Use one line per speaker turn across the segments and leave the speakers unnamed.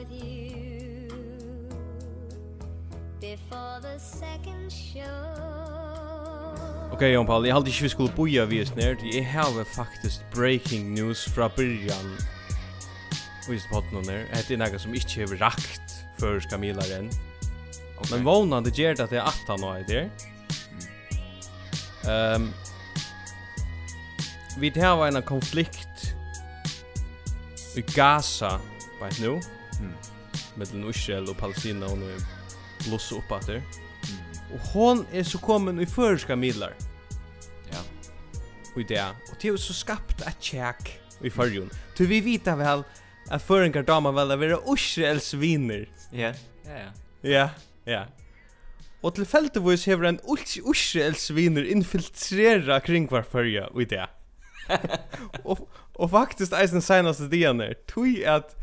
with you Before the second show
Ok, Jan Paul, jeg halte ikke vi skulle boja vi oss nerd Jeg har faktisk breaking news fra byrjan Vist på hatten under Det er noe som ikke har rakt Før Skamilar
okay.
Men vånan det gjør det at jeg at han er der Ehm Vi tar en konflikt i Gaza right nu
mm.
mellan Israel och Palestina och nu blossa upp att det.
Mm.
Och hon är så kommen i förska midlar.
Ja.
Och det och det är så skapt ett check i förjun. Du vi vita väl att förringar damer väl att vara Israels vinner.
Ja. Ja ja.
Ja, ja. Og til feltevis hever en Israelsviner infiltrera kring var förja och det. og, og faktisk eisen senaste dianer, Tui at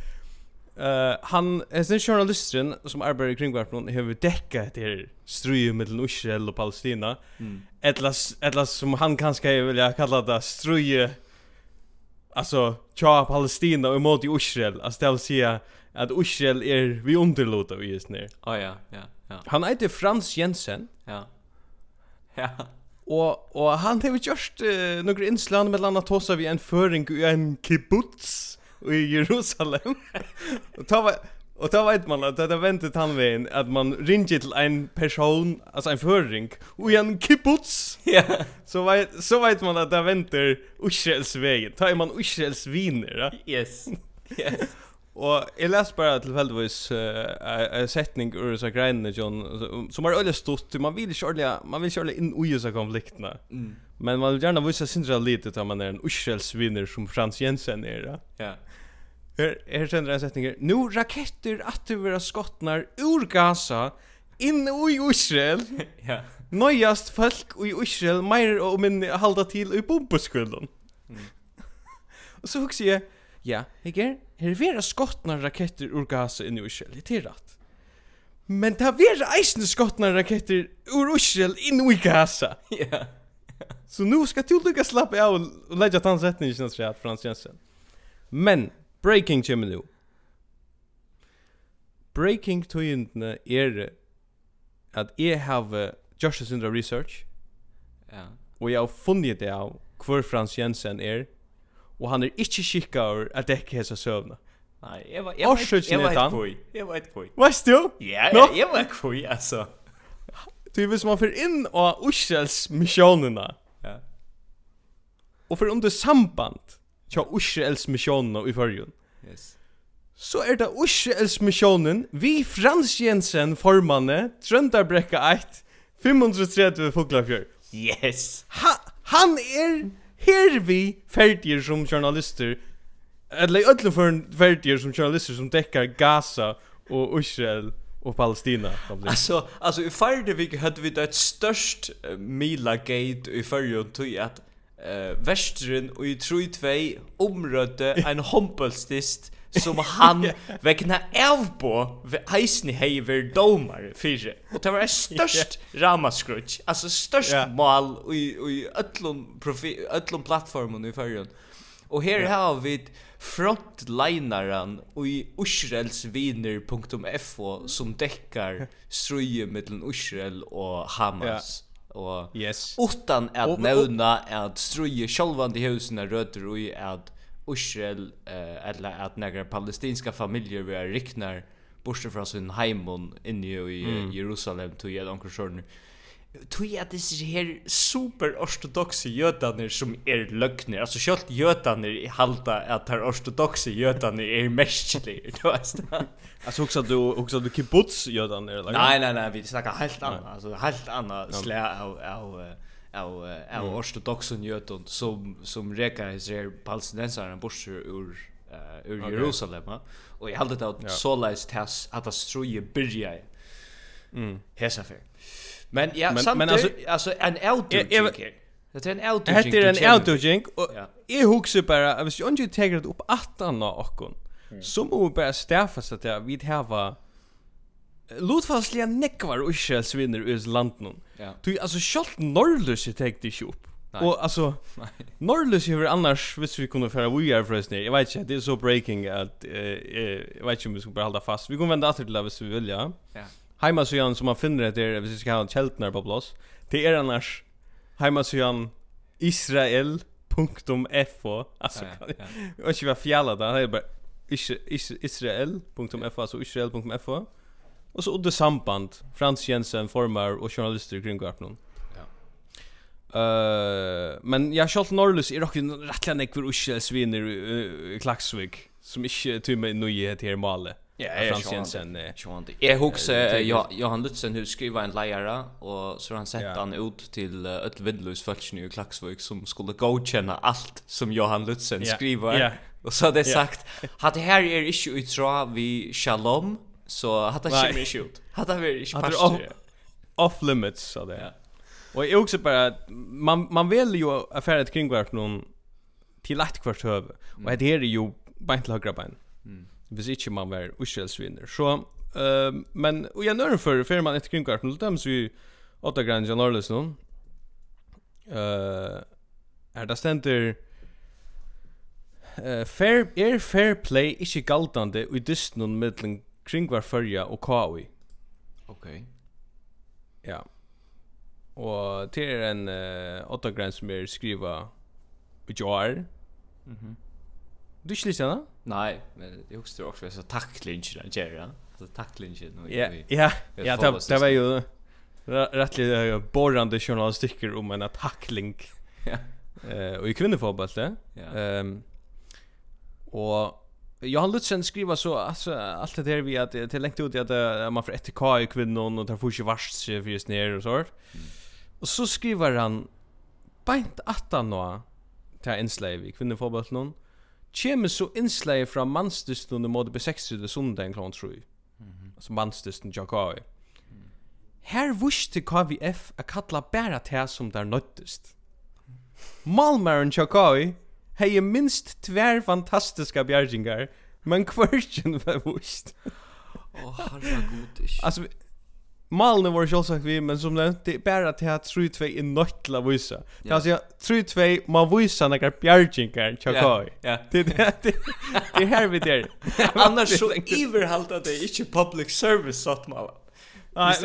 Uh, han, den journalisten som arbetar i kringvarpen har däckat det här struet mellan Israel och Palestina.
Mm.
Eller som han kanske vill kalla det struet alltså tja Palestina och mot Israel. Alltså det vill säga att Israel är vi underlåta vi just nu.
Oh, ja, ja, ja.
Han heter Frans Jensen.
Ja. Ja.
Och och han har gjort uh, några inslag med landa tosa vi en föring i en kibbutz. i Jerusalem. och ta var Och då vet man att det väntet han vid att man ringer till en person, alltså en förring, och en kibbutz.
Ja. Yeah.
Så vet, så vet man att det väntar Israels vägen. är man Israels viner, ja?
Yes. Yes.
och jag läste bara tillfälligtvis uh, en sättning ur så grejerna, John, som har öle stort, Man vill inte man vill inte in i dessa konflikterna.
Mm.
Men man vill gärna visa sin lite att man är en Israels viner som Frans Jensen är, ja?
Ja. Yeah.
Her, her sender en setning her. Nu raketter att det vara skottnar ur Gaza in i Israel.
ja.
Nøyast folk i Israel meir och minni halda till i bombeskulden.
Mm.
och så hugger jag, ja, här här vara skottnar raketter ur Gaza in i Israel. Det är rätt. Men det vara eisne skottnar raketter ur Israel in i Gaza.
ja.
Så nu ska du lycka slappa av och lägga tansättningen i sin från Frans Jensen. Men Breaking kjemmer nu. Breaking tøyendene er at jeg har gjort Sindra research.
Ja.
Og jeg har funnet det av hvor Frans Jensen er. Og han er ikke skikka over at dekke hese søvna.
Nei, jeg var
jeg
var
jeg var
et koi. Jeg var et
koi. Vet du?
Ja, jeg var et koi, altså.
Du, hvis man får inn og Ushels misjonene.
Ja.
Og får under samband tja Israels missionen i förrjun.
Yes.
Så er det Israels missionen vi Frans Jensen formanne Trøndarbrekka 1 530 Fuglafjør.
Yes.
Ha, han er her vi ferdiger som journalister eller i öllum för ferdiger som journalister som täcker Gaza og Israel og Palestina.
Alltså, alltså i färde vi hade vi det störst uh, Mila Gate i förrjun tog att uh, västern och i 3-2 omrødde en hompelstist som han yeah. vekna avbå ved eisen hei domar fyrir Og det var et størst yeah. ramaskruts, altså
størst
yeah. mal i, i öllum, profi, öllum plattformen i fyrrun. Og her yeah. har vi frontlineren i usrelsviner.fo som dekkar struje mellom Israel og Hamas. Yeah og
yes.
utan at
och,
nämna att struje självande husen rötter i at Israel eh, eller at negra palestinska familjer vi er riknar bortsett fra sin heimon inni i
mm.
Jerusalem tog jeg de kursörna tog at disse her super ortodoxe jötaner som er løgner, altså kjølt jötaner halda at her ortodoxe jötaner er mestlig, du vet.
Alltså också du också du kibbutz jötaner eller?
Nej nej nej, vi snackar helt annat, alltså helt annat slä av av av av ortodoxen jöton som som rekar sig er palestinensarna ur uh, ur Jerusalem. Och jag hade det att så läs tas att det struje börja.
Mm.
Hesa för. Men ja,
men,
samt
men alltså,
alltså en outdoing outdoor Det är en outdoing.
Det är en outdoor och jag huxar bara, jag visste inte jag upp attan av okkon. Så må vi bara stäffa så att jag vid häva Lutfalsliga nekvar och svinner ur landet.
Ja.
Du, alltså, kjallt norrlöse täckte inte upp.
Nej.
Och alltså Norrlös är annars visst vi kunde föra we are förresten. Jag vet inte, det är så breaking att eh jag vet inte om vi ska bara hålla fast. Vi kommer vända åter till det hvis vi vill, ja.
Ja
hemma som man finner det där, vi ska ha en kältnar på plats. Det är annars hemma israel.fo alltså
ja, ja.
och så var fjalla där det är bara is, is, israel.fo alltså israel.fo och så under samband Frans Jensen formar och journalister kring Garpnon. Uh, men jag skall Norrlus är också rättligen ekver uskel sviner i Klaxvik som inte tog nu i det här malet.
Ja,
Frans Jensen. Jag
uh, jag Johan Lutzen hur skriva en lejare och så han sett han ut till ett vidlös fältsnö i Klaxvik som skulle godkänna allt som Johan Lutzen skriver. Och så hade sagt, hade här är inte utra vi Shalom så hade det inte issue. Hade vi inte pass.
Off limits så
där.
Och jag också bara man man vill ju affärer kring vart någon till ett kvart över. Och det är ju bänt lagra
bänt
hvis ikke man var uskjelsvinner. Så, uh, men, og jeg nøren for, før man etter kringkarten, dem så vi åtta grann janorlis nå. Uh, er det stender, uh, fair, er fair play ikke galtande i dysten mellom kringvar fyrja og kaui.
Ok.
Ja. Og til er en uh, åtta grann som er skriva i jar.
Mhm. Mm.
Du ikke lyst til henne?
Nei, men jeg husker også så tacklinchen han gjør, ja. Så tacklinchen.
Ja, ja, ja, det var jo rettelig borrande journalistikker om en tackling.
Ja.
Eh, og i kvinnefotboll,
ja.
Ehm og Johan Lutzen skriver så alltså allt det där vi att det är längt ut i att man får ett K i kvinnan och tar fuske vars för just ner och så. Och så skriver han bänt att han då till en slave i kvinnefotbollen. Mm kjemur så innslei fra manstisten i måte på 60 ved sundagen klant tru. Mm. Altså Her visste KVF a kalla bæra til som der nøttest. Malmaren Jakaoi hei minst tver fantastiska bjergingar, men kvartjen var vust.
Åh, oh, herregud.
Alltså, Malen var självsagt vi men som nevnt, det er bara til at 3-2 er nødt til å vise. Det er altså, 3-2 man visar några bjärgingar chakoi.
Ja.
Det det det här vi där.
Annars så iver halt det är inte public service satt mal.
Nej,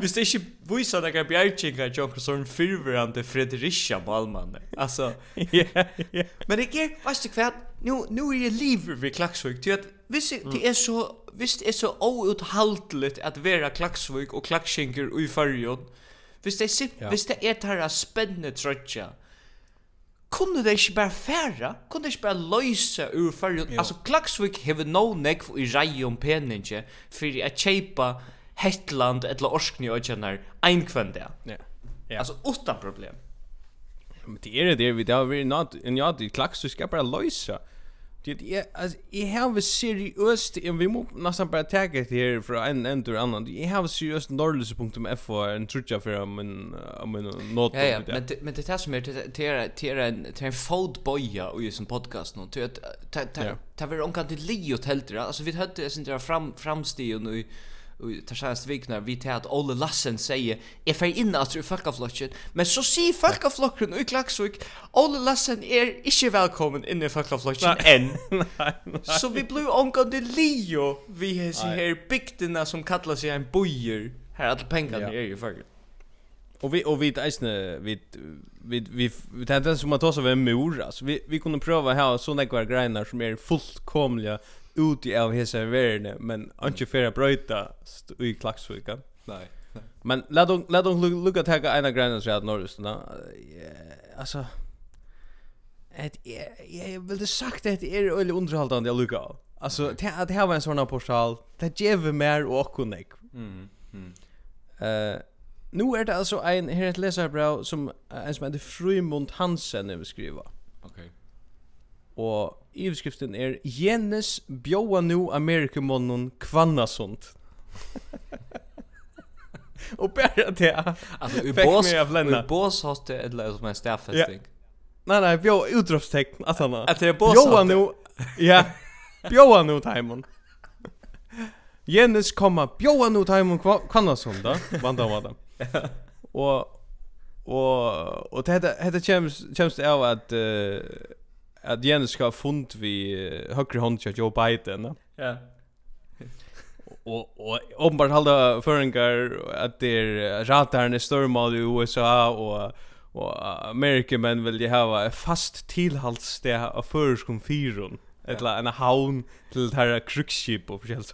Hvis det är inte visar några bjärgingar chakoi sån fyrverande Fredericia Malman. Altså,
Ja. ja.
Men det är fast det kvärt. Nu nu är det liv vi klaxsjukt. Du vet hvis mm. det er så hvis det er så outhaltligt at vera klaksvik og klakskinker i färjon. Hvis det er simp,
ja.
hvis det er tara spennende trøtja. Kunne det ikke bare færa? Kunne det ikke bare løysa ur
färjon?
Altså klaksvik hever no nekv i rei om peninje for at kjeipa Hetland eller Orskni og kjenner ein kvende.
Ja. Ja.
Alltså utan problem.
Men det är det vi där vi not en ja det klax så ska bara lösa. Det är alltså jag har seriöst om vi måste nästan bara ta det här från en en till annan. Jag har seriöst norrlöse.f en trutja för men men not
Ja ja, men men det tas mer till till en till en fold boya och ju som podcast nu till att ta ta ta vi kan till Leo helt alltså vi hade sen dra fram framstegen och och tar sig vikna vi till att Ole Lassen säger är för in att du folkaflocken men så ser folkaflocken och klaxvik Ole Lassen är inte välkommen in i folkaflocken än så vi blev onkel de Leo vi har så här bygdena som kallar sig en bojer här att pengarna är ju faktiskt
Och vi och vi är vi vi vi vi tänkte som att ta så vem mor alltså vi vi kunde pröva här såna några grejer som är fullkomliga ut i av hesa världen men inte för att bryta i klaxvika.
Nej.
Men låt dem låt dem lukka taka ena grannen så att norrst då. Alltså att jag vil det sagt att det är öle underhållande lukka lucka. Alltså att det var en sån här portal det ger mer och connect.
Mm. Mm.
Eh nu är det alltså en här ett läsarbrev som en som heter Frymund Hansen överskriva.
Okej. Okay.
Och Iveskriften er Jenes bjóa nu Amerikamonnen Kvannasund. Och bara det.
Alltså i bås, i bås har det eller som en Nei,
Nej nej, bjó utropstecken att han.
Att det är bås.
Bjóa nu. Ja. Bjóa nu taimon. Jenes komma bjóa nu taimon Kvannasund då. Vanda vanda. Och og, og, det det kjems kjems James at att at Jens skal ha fund vi høyre hånd til Joe Biden. Ja. og og uppenbart halda føringar at det är rataren är stormal i USA og og American men vil de hava et fast tilhaldssted av føreskom fyron. etla en havn til det här krukskip og förskällt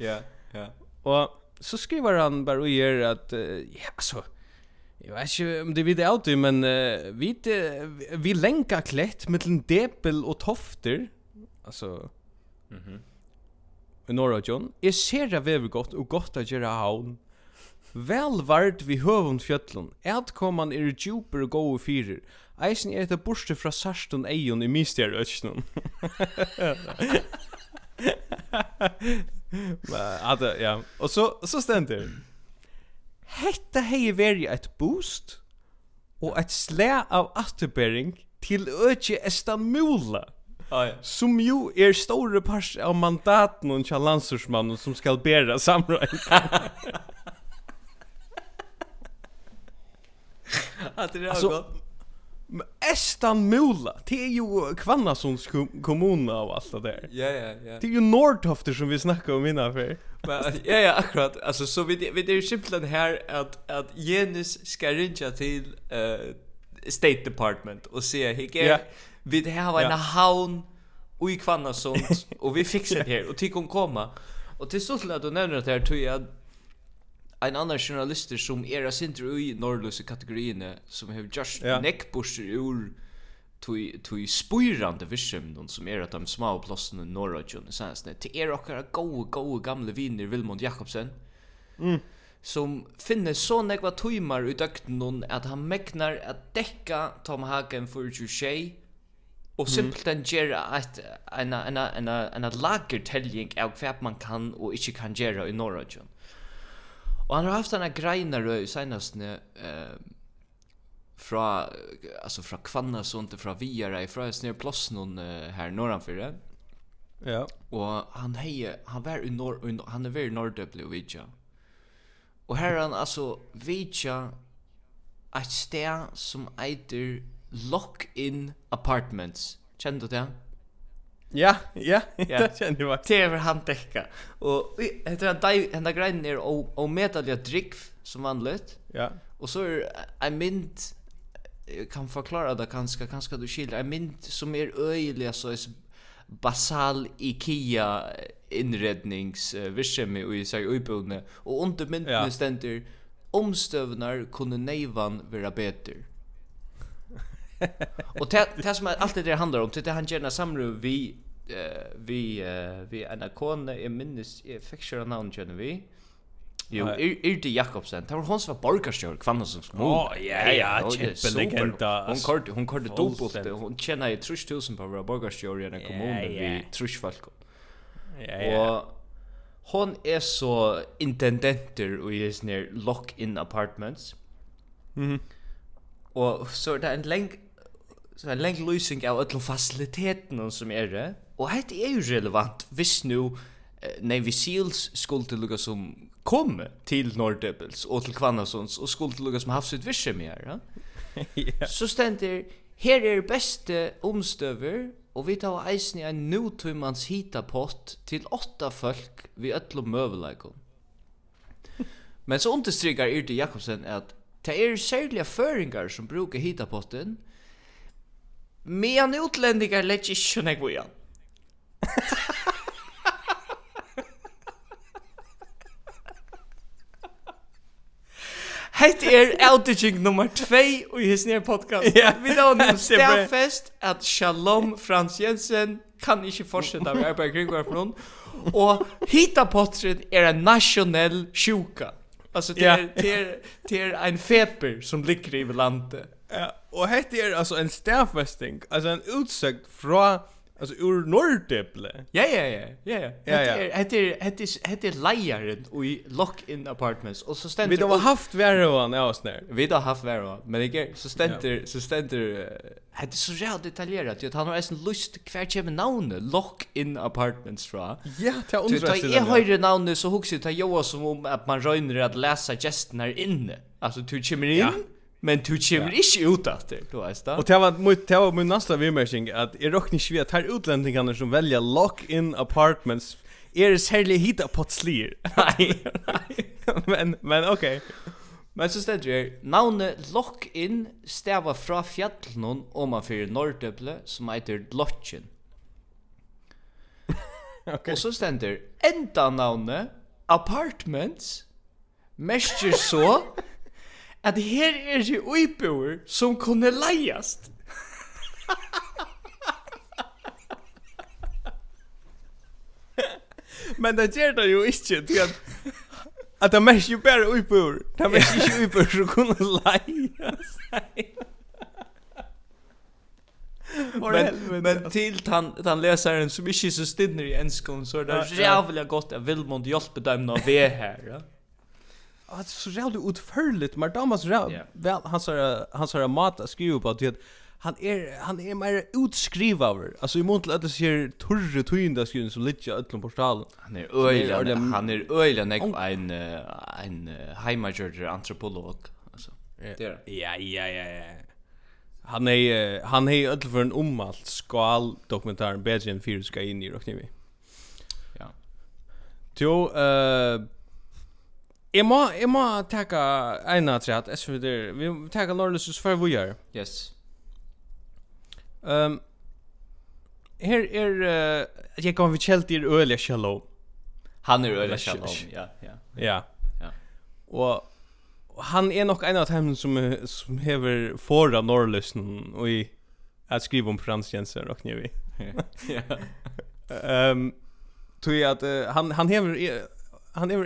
Ja, ja.
Og så skriver han bara och at att, ja, altså, Jag vet inte om det vid alltid, men uh, vi uh, vi länkar klätt mellan depel och tofter. Alltså
Mhm.
Mm I norra John, är det väver gott och gott att göra haun. Vel vart vi hövund fjöllun. Ät koman er djuper og gode fyrir. Eisen er det borste fra sarstun eion i mistjær ötsnun. Men, ja. Og så, så stendur hetta hei veri eit boost og eit slæ av atterbering til økje Estanmula.
Ah, ja.
Som jo er store pars av mandaten og kja landsursmannen som skal bæra samrøy.
Att det är
alltså,
gott.
Estan Mula. Det är ju Kvannasunds kommun av allt det där.
Ja, ja, ja.
Det är ju Nordtofter som vi snackar om innan för.
Men ja, ja, akkurat. Alltså så vi vi det är simpelthen här att att Genus ska ringa till uh, State Department och se
hur
yeah. vi har en
ja.
havn och i Kvannasund och vi fixar det här och tycker hon komma. Och till så till att du nämner det här tror jag att en annan journalister som era sinter i norrlösa kategorierna som har just
ja.
neckbusher ur tui tui spyrande vision de som är att de små platserna norra jön sen det till er och era go go gamla vinner Vilmund Jakobsen
mm.
som finner så nekva tøymar ut ökten hon att han mäknar att täcka Tom Hagen för 26 och simpelt en gera att en en en en lager telling av hva man kan och inte kan gera i norra Og han har haft denne här grejerna senast eh fra alltså fra Kvanna sånt fra Viara ifrån snö plus någon här her det.
Ja.
Och han heje han var i nor, han är väl og vidja. Och här han alltså vidja et sted som heter Lock In Apartments. Kjenner du det?
Ja, ja,
ja.
det känner jag faktiskt.
Det är han dekka. Og etter han dive hända grejen är och medalja drick som vanligt.
Ja.
Och så är en mynd kan förklara det kanske kanske du skiljer en mynd som är øyelig, så är basal IKEA inredningsvirksemi och i sig uppbundne och under
mynden
ja. ständer omstövnar kunde nejvan vara bättre. och det, det som alltid det handlar om det han gärna samlar vi eh vi vi en ikon i minnes i fixture noun gen vi. Jo, Irte Jakobsen, det var hon som var borgarstjør, Kvannasens kommun.
Åh, ja, ja, kjempelegenda.
Hon kørte, hon kørte
dobbelt,
hon tjena i 30.000 på å være i en
kommune
vi trusjfalk.
Ja, ja.
Og hon er så intendenter i sånne lock-in apartments.
Mhm.
Og så er det en leng, så en leng lysing av alle faciliteten som er det. Og hette er jo relevant hvis nu Navy Seals skulle til lukka som kom til Nordebels og til Kvannasons og skulle til lukka som haft sitt visse med her. Ja? Så stender, her er beste omstøver og vi tar eisen i en nutumans hitapott til åtta folk vi ötlom møvelaikon. Men så understrykar Yrte Jakobsen at det er særlige føringar som brukar hitapotten, men utlendingar lett ikke nekvo igjen. Hett er outage nummer 2 i his nye podcast.
Yeah.
Vi da
har
stafest at Shalom Frans Jensen kan ikke fortsette med arbeid kring hver for noen. Og hita potret er en nationell sjuka. Altså, det er, det det er en feber som ligger i landet.
Ja, og hette er altså en stafesting, altså en utsøkt fra Alltså ur nordeble.
Ja ja ja. Ja ja. Det är det är det är och i lock in apartments och så ständer
Vi har haft varoan ja snär.
Vi har haft varoan men det så ständer så ständer det är så jävla detaljerat att han har en lust kvar chim namn lock in apartments fra.
Ja, det är
ointressant.
Du
tar ju namn så hooks ta Joa som om att man rönner att läsa gesterna inne. Alltså du chimmer in.
Ja
Men du kommer ikke ut etter, du vet det.
Og det var, det var min næsta vimmersing, at jeg råkner ikke ved at her utlendingene som velger lock-in apartments, er særlig hita på slir.
Nei, nei.
men, men ok.
Men så stedet jeg, navnet lock-in stava fra fjallnån om man fyrir Nordøble, som heter Lodgen.
okay.
Og så stender enda navnet apartments, mestjer så at her er det uiboer som kunne leiast.
Men det gjør det jo ikke til at at det mest jo bare uiboer. Det mest ikke uiboer som kunne leiast.
men men till han han läsaren som inte så stinner i enskon så är det jävligt gott att Vilmond hjälper dem när vi är här.
Ja? att så jävla utförligt men
Thomas
väl han så han så mat att skriva på att han är han är mer utskrivaver alltså i mån till att det ser torre tynda skriven som lite öllum
på
stalen han
är
öjla
han är öjla nek en en heimager antropolog alltså
ja. Ja ja ja han är han är öll för en omalt skal dokumentären bättre än fyra ska in i och ni
ja
Jo, eh Jeg må, jeg må taka eina træt, jeg synes det vi taka Lorlusus før vi gjør.
Yes.
Um, her er, uh, jeg kan vi kjelt i Ølia Shalom.
Han er
Ølja
Shalom, ja, ja.
Ja.
ja.
Og han er nok en av dem som, som hever fora Norrløsen og i at skrive om Frans Jensen og Knevi.
Ja.
um, Tui at uh, han, han hever... Uh, han är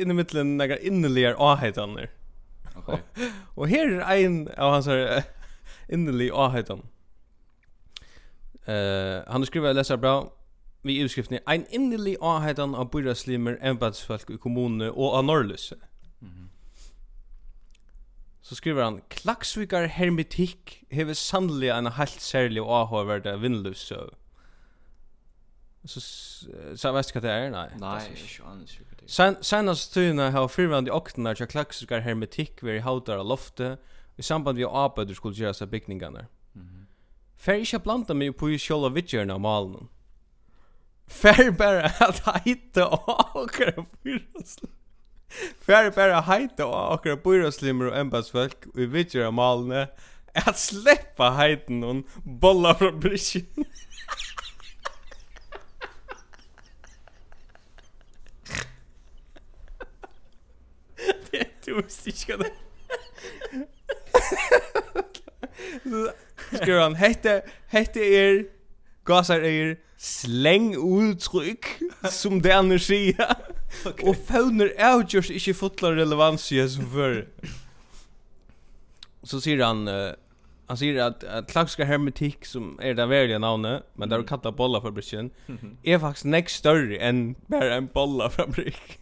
inne i mitten några innerliga ahetaner. Okej.
Okay.
och här är en av hans innerliga ahetan. Eh, uh, han skriver läsa bra vi utskriften ein innerlig ahetan av burraslimer embedsfolk i kommunen og av Norrløse. Så skriver han, Klaksvikar hermetikk hever sannelig en helt særlig og avhåverde vindløse. Så, så jeg vet du hva det er, nei.
Nei,
det er ikke
annet.
Sen senast tøyna har fyrvandi oknar til klaksiskar hermetikk veri hautar av loftet i samband vi arbeider skulle gjøre seg bygningarna. Mm -hmm. Fær ikkje blanda meg på i sjåla vidtjørna av malen. Fær bara at heite og akkurat byraslim. Fær bare heite og akkurat byraslimmer og embassfolk i vidtjørna av malene at sleppa heiten og bolla fra brysjen. visste ikke hva det Skriver han, hette, hette er, gasar er, sleng uttrykk, som det andre sier. Okay. Og fauner avgjørs ikke fotla relevans i som før. Så sier han, uh, han säger att, att Klaxka Hermetik som är det värliga namnet men där katta bolla fabriken är faktiskt näst större än bara en bolla fabrik.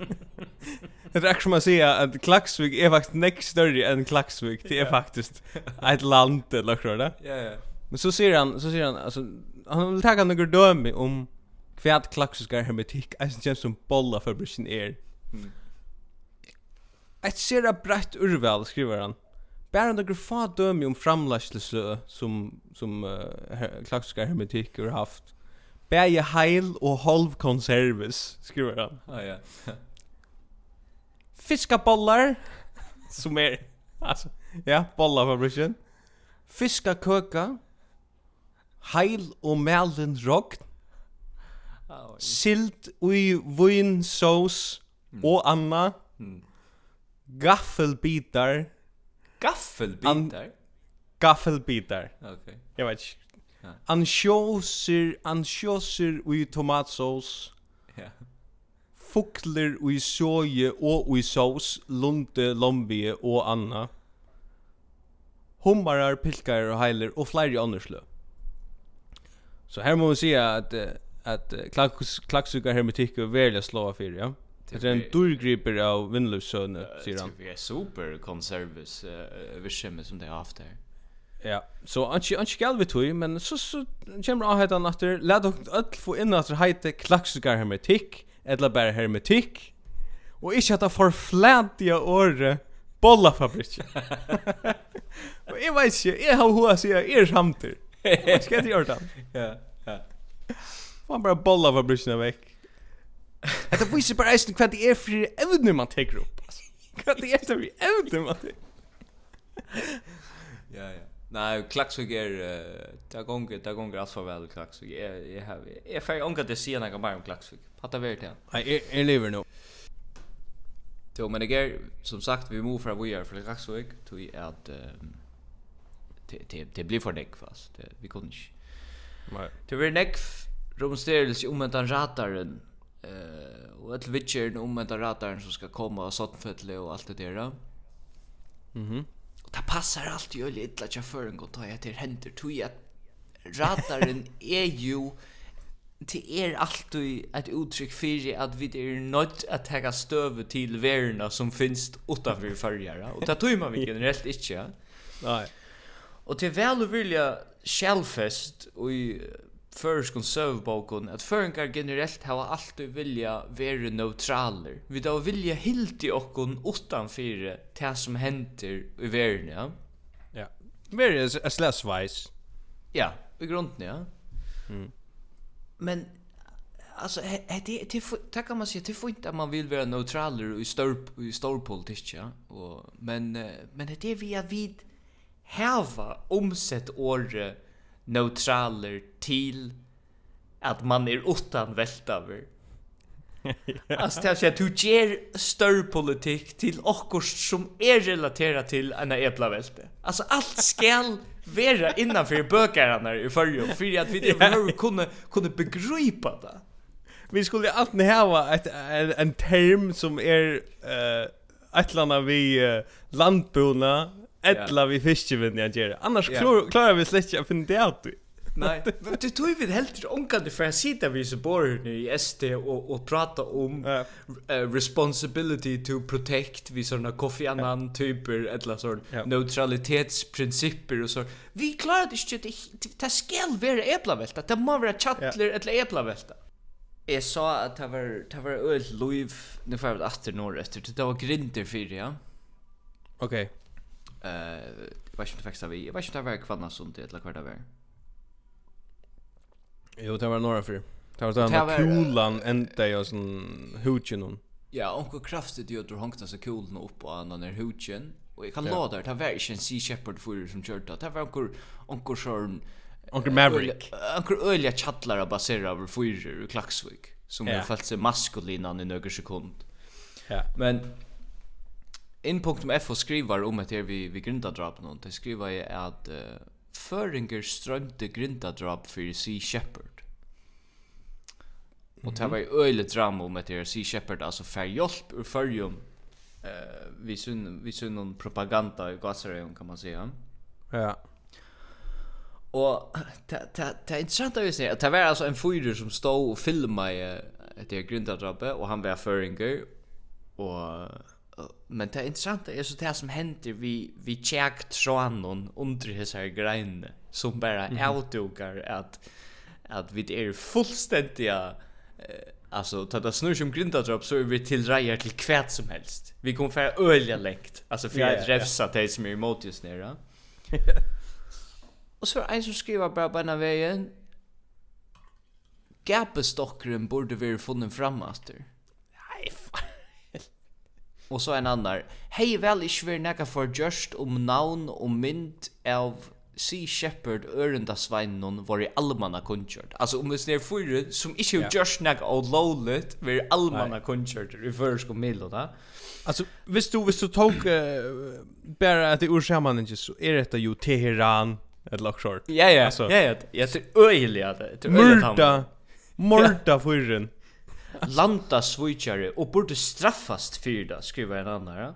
det är som man säga att Klaxvik är faktiskt näst större än Klaxvik. Det är faktiskt ett land eller så där.
Ja ja.
Men så säger han så säger han alltså han vill ta några döme om kvärt klaxiska Hermetik alltså känns som bolla fabriken är.
Mm.
Ett sera brett urval skriver han. Bara några få dömi om framlastelse som, som uh, klassiska hermetiker har haft. Bäge heil och halv konservis, skriver han.
Ah, ja.
Fiskabollar, som är, alltså, ja, bollarfabriken. Fiskaköka, heil och mälen
rokt. Oh,
Silt ui vun sås mm. og anna.
Mm.
Gaffelbitar
Gaffelbitar?
Gaffelbitar.
Okej.
Jag vet inte.
Ja.
Ansjoser, ansjoser i tomatsås.
Ja.
Fukler i soje og i sås, lunte, lombie og anna. Hummarar, pilkar og heiler og flere ånderslø. Så her må vi si at, at, at klaks, klaksukar hermetikk er veldig slå av fyr. Ja. Det är en durgriper av Windows-sönet, säger han.
Det är super konservus uh, virksomhet som det har haft här.
Ja, så anki anki skal vi tøy, men så så kemur á hetta natur, lat ok öll få inn at heita klaksigar hermetikk, ella bara hermetikk. Og ikki hetta forflantia orð bollafabrik. og eg veit ikki, eg havi hug at sjá er samtur. Skal det gjøre det?
Ja, ja.
Man bara bollar fabrikerna veck. Hetta vísir bara eisen hvat det er fyrir evnum man tekur upp. Hvat det er fyrir evnum man tekur.
Ja, ja. Nei, klaksvig er ta gonga, ta gonga alls for vel klaksvig. Jeg jeg har jeg fer onka til sjá nokk mer om klaksvig. Hatta vert ja.
Nei, er lever no.
Jo, men det er som sagt vi må fra vi er for klaksvig to i at det det blir for deg fast. Vi kunne ikke.
Nei.
Det blir nekk rumsterelse om en tanrataren eh och ett witcher om med rataren som ska komma och sånt och allt det där.
Mhm.
Och det passar allt ju lite att jag för en gång tar jag till händer tog jag rataren är ju till er alltid ett uttryck för att vi är nöjt att ta stöv till värna som finns utanför färjara och det tror man vi generellt inte.
Nej.
Och till väl och vilja självfest och i førskon søvbokon at føringar generelt hava alltid vilja vara neutraler. Vi da vilja hilti okkon utanfyre det som henter i verden, ja?
Ja. Mer är a slash wise.
Ja, i grunden, ja.
Mm.
Men, alltså det, det, det, kan man säga det er att man vill vara neutraler i, stor i storpolitikk, ja? Och men, men det är vi vid vi hava omsett året neutraler til at man er utan veltaver. Alltså det här du ger större politik till okkurs som är relaterat till en äpla välte. Alltså allt skall vara innanför bökarna i förr för att vi inte kunde kunde begripa det.
Vi skulle alltid ha ett en, en term som är eh uh, ett landa vi uh, landbona ettla vi fiskevinn i ger. Annars klarar vi slett att finna det ut.
Nej, men du tog vi helt onkande för att sitta vid så bor i ST och och prata om
ja.
Uh, responsibility to protect vi såna koffi annan typer eller sån
ja.
neutralitetsprinciper och så. Vi klarar det inte det det skall vara äpplavälta. Det må vara chattler eller äpplavälta. Jag sa att det var det var öl Louis nu för att åter norr efter det var grinder för ja.
Okej. Okay.
Eh, vad ska det fixa vi? Vad ska det vara kvarna sånt eller kvarta vara?
Jo, det var några för. Det var den
här
kulan ända jag sån hutchen hon.
Ja, onkel kraftigt gjorde hon så kulan upp och annan är hutchen. Och jag kan
ja.
låta det, det var inte en Sea Shepherd för som körde. Det var onkel onkel Sjörn
Onkel Maverick.
Onkel Ölja chattlar baserar över fyror i Klaxvik som har följt sig maskulina i några sekund.
Ja.
Men In.f skriver om att det vi vi grindadrap någon. Det skriver jeg att uh, Føringer strømte grindadrap för Sea Shepherd. Og det var jo øyelig drama om att det är Sea Shepherd alltså för hjälp ur förjum eh uh, vi sunn vi syn någon propaganda i Gazarön kan man säga.
Ja.
Och det är intressant att se att det var alltså en fyrer som stod och filmade det grindadrappet och han var föringer och men det intressanta är så det som händer vi vi check tråden under hesa grein som bara mm -hmm. outdogar att att vi är fullständiga eh, alltså ta det snurr som grinda drop så är vi till rejer till kvärt som helst. Vi kommer för ölja läkt. Alltså för att refsa det som är emot just nere. Och så är en som skriver bara på den vägen. Gapestockren borde vi funnen fram efter. Nej, fan. Och så en annan. Hej väl i svär näka för just om namn och mynt av Sea Shepherd örenda svainon var i allmanna koncert. Alltså om det snär för som inte yeah. just näka och lowlet var allmanna koncert i försk och middel då.
Alltså visst du visst du tog uh, bara att det ursämman inte så är detta ju Teheran ett lock short.
Ja ja. Ja ja. Jag tror öjligt att det.
Mörda. Mörda förren
landa switchare och borde straffas för det skriver en annan. Ja.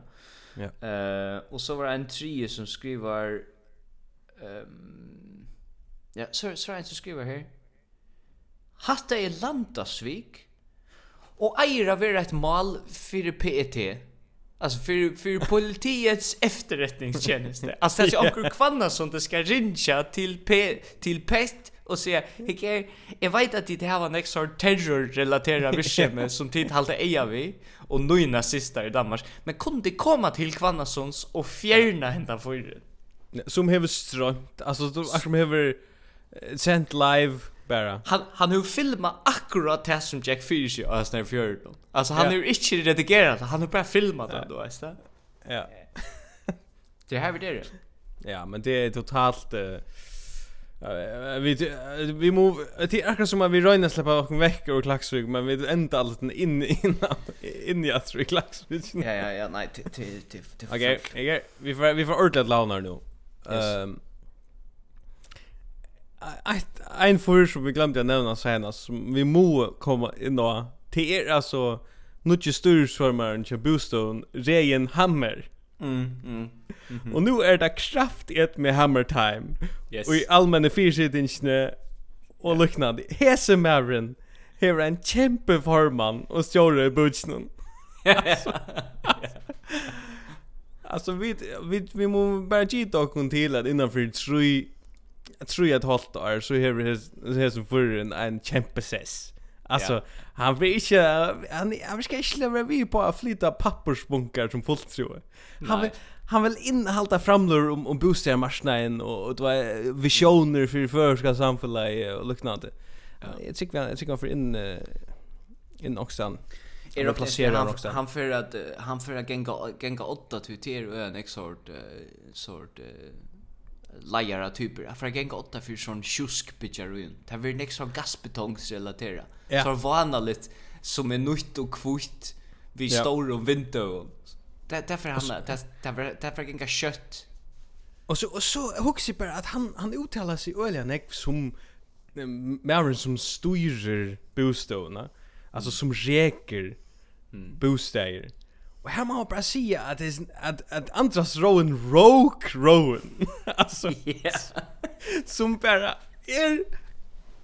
Ja.
Eh uh, och så var det en trio som skriver ehm um, ja, så så en som skriver här. Hatta är landasvik och eira vara ett mål för PET. Alltså för för politiets efterrättningstjänst. Alltså det är onkel kvanna som det ska rinja till P till PET och säga hej er, jag vet att det här var next sort terror relaterade bekymmer som tid halta eja vi och nu nazister i Danmark men kunde komma till Kvannasons och fjärna hända för
som hever strömt alltså som, som hever sent live bara.
Han han har filmat akkurat det som Jack Fisher och Snare Fjord. Alltså han har inte redigerat, han har bara filmat det då, vet du?
Ja.
Det här vi det.
Ja, men det är totalt uh, vi vi må det är akkurat som att vi rörna släppa och veckor och klaxvik men vi ända allt in innan in i att vi klaxvik.
Ja ja ja nej till till till.
Okej, okej. Vi får vi får ordentligt launar nu. Ehm Ein fyrir som vi glemte å nevna senast som vi må komma inn og til er altså nutje styrsformaren til Bostone, Regen Hammer
Mm, mm.
Och nu är det kraft ett med Hammer Time.
Yes.
Och i allmänna fyrsidingarna och liknande. Hese Mavren har en kämpe förman och stjärre i budgeten. alltså, alltså vi, vi, vi må bara gita och till att innanför tre tror jag ett halvt år så har vi här som förr en kämpe sess. Alltså han vill inte han han ska inte lämna vi på att flytta pappersbunkar som fullt tror. Han vill han vill innehålla framlor om om bostadsmarknaden och och det var visioner för förska samhället och liknande. Jag tycker jag tycker för in uh, in Oxan.
Är det placerat
också.
Han för att han för att gänga gänga åtta till till en sort sort lejare typer. För jag gänga åtta för sån tjusk bitchar ruin. Det blir nästan sån gasbetongsrelatera.
Ja.
Så vanligt som är nytt och kvitt vi
ja.
står och vinter. Det därför han det därför därför gänga kött.
Och så och så huxar bara att han han uttalar sig öliga näck som Marin som styrer bostäderna. Alltså som räker bostäder. Och här man bara säga att det är att att Andras Rowan Rogue Rowan. alltså.
Yeah.
Som bara är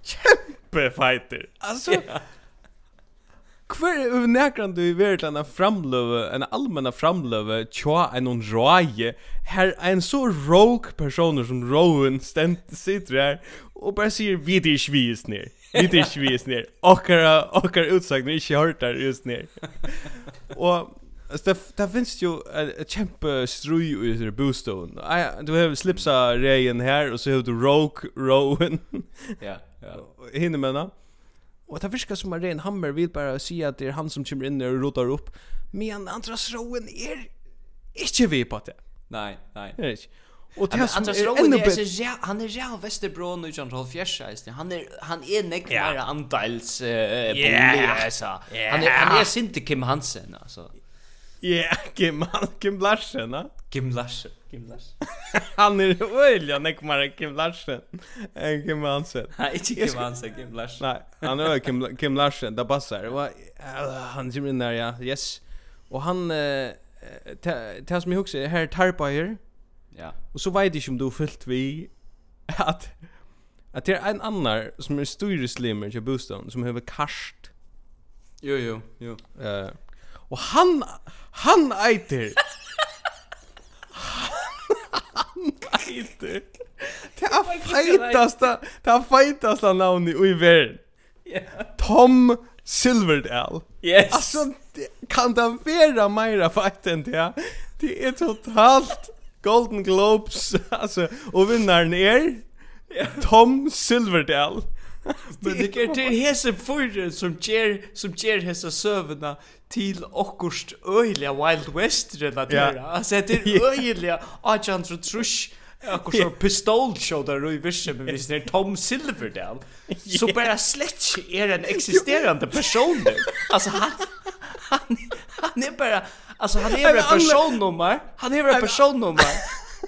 kämpe fighter. Alltså. Yeah. Kvar er näkran du i verkligen framlöve, en allmänna framlöve, tja en hon roaje, här är en så rogue personer som Rowan stent sitter här och bara säger vi det är svis ner. Vi det är svis ner. Åkara, utsagn utsagna, inte hört där just ner. och Alltså det, det finns ju ett kämpe strui i det bostaden. Du har slipsa rejen här och så har du rogue rowen.
Ja, ja.
Hinner med Och det fiskar som är ren hammer vill bara säga att det är han som kommer in och rotar upp. Men andras Rowan är inte vi på det.
Nej, nej.
Det är inte.
Och
det som
är så ja Han är real Västerbro nu John Rolf Fjärsajs. Han är han är
näck
mer andels eh
bolig
alltså. Han är han är inte Kim Hansen alltså.
Ja, Kim, Kim Larsen, va?
Kim Larsen. Kim Larsen.
han är öjlig, nej, kommer Kim Larsen. En Kim Hansen.
Nej, inte Kim Hansen, Kim Larsen.
Nei, han er Kim Kim Larsen, det passar. Og, uh, han kommer inn der, ja. Yes. Og han eh tas mig också här Tarpier.
Ja.
Og så vet jag om du fyllt vi at, at det er en annan som er styreslimmer til Boston som har kast.
Jo, jo, jo.
Eh Og han, han eiter. han eiter. Det er feitaste, det er feitaste navnet i verden.
Yeah.
Tom Silverdale.
Yes.
Alltså, kan det vara mera fakt än det? Det är totalt Golden Globes. Alltså, och vinnaren är Tom Silverdale.
Men det är det hese fyrre som ger som ger hese sövna till okkurst öjliga Wild West relatera.
Yeah.
Alltså det är öjliga Agent Trush Akkur så pistolshowdar i virsen visst när Tom Silverdale så bara slätt är en existerande person nu. Alltså han han han är bara alltså han är
bara
personnummer. Han är bara personnummer.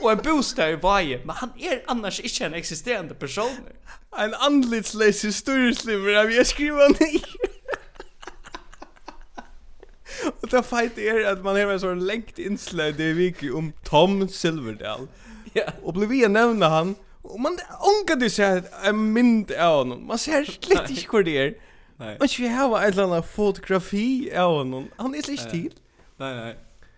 Och en bostad i varje, men han är annars inte en existerande person.
En anlitslös historiesliver av jag skriver ner. Och det fight är att man har en sån längt inslag det vi om Tom Silverdale.
Ja.
Och blir vi nämna han och man onka du ser en mynd av honom. Man ser slett inte hur det är.
Nej.
Och vi har ett landa fotografi av honom. Han är inte till.
Nej nej.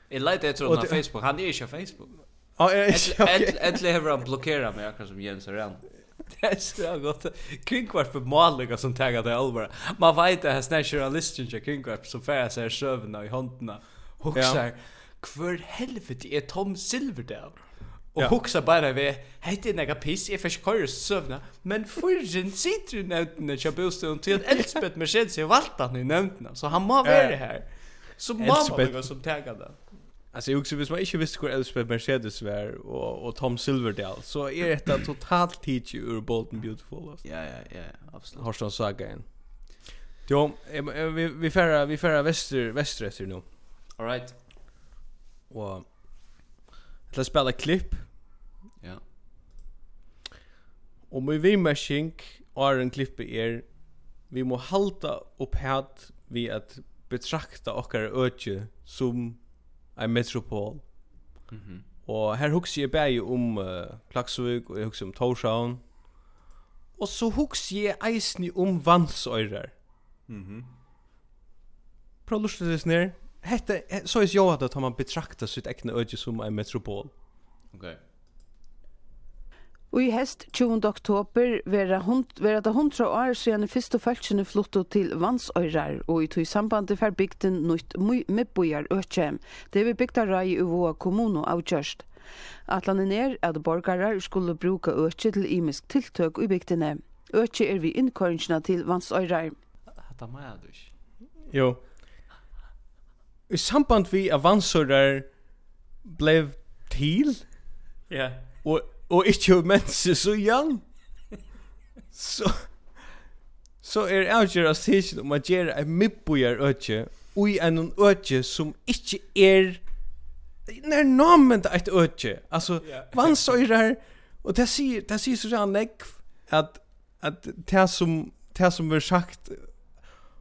Jag lite efter
honom
på Facebook. Han är ju på Facebook.
Ja, jag är
inte. Eller har han blockerat mig akkurat som Jens Arendt. Det är så gott. Kringkvart för maliga som taggar det allvar. Man vet att här journalisten till kringkvart som färgar sig sövna i hånderna. Och
ja.
så hver helvete är Tom Silverdale? Och
ja.
huxa bara vi hette en ega piss, jag fick köra sövna, men förrän sitter i nämndena till bostaden till att Elspeth Mercedes är valt han i nämndena, så han må vara här. Så må man gå som tägande.
Alltså jag också visst man inte visste hur Elspeth Mercedes var och och Tom Silverdale så är detta totalt teach ur Bolton Beautiful.
Ja ja ja, absolut.
Har saga in. Jo, vi vi färra vi färra väster västeröster nu.
All right.
Och Låt spela klipp.
Ja.
Og med vimmashing är en klippe er vi må halta upp hat vi at betrakta okkar økje som en metropol.
Mhm.
Mm og her hugsi eg bæði um uh, Klaksvík og eg hugsi um Tórshavn. Og so hugsi eg eisini um Vansøyrar.
Mhm.
Mm Prolustið er nær. Hetta so er jo at man betraktar sitt egna øki sum ein metropol.
Okay.
Og i hest 20. oktober vera hund, vera det hundra år siden fyrst og følgjene flotto til Vansøyrar, og i tog sambandet fer bygden nøyt midbojar økjem. Det vi bygda rai i våa kommuno avgjørst. Atlanen er at borgarar skulle bruka økje til imisk tiltøk i bygdene. Økje er vi innkåringene til Vansøyrar.
Hatta maja du?
Jo. I samband vi av Vansøyrar blev til,
ja.
og og ikke har mennesker så igjen, så, så er avgjøret stiksen om å gjøre en midtbøyer øtje, og i en øtje som ikke er, nær namen det er et øtje, altså, vannsøyrer, og det sier, det sier så sånn, at, at det som, det som er sagt,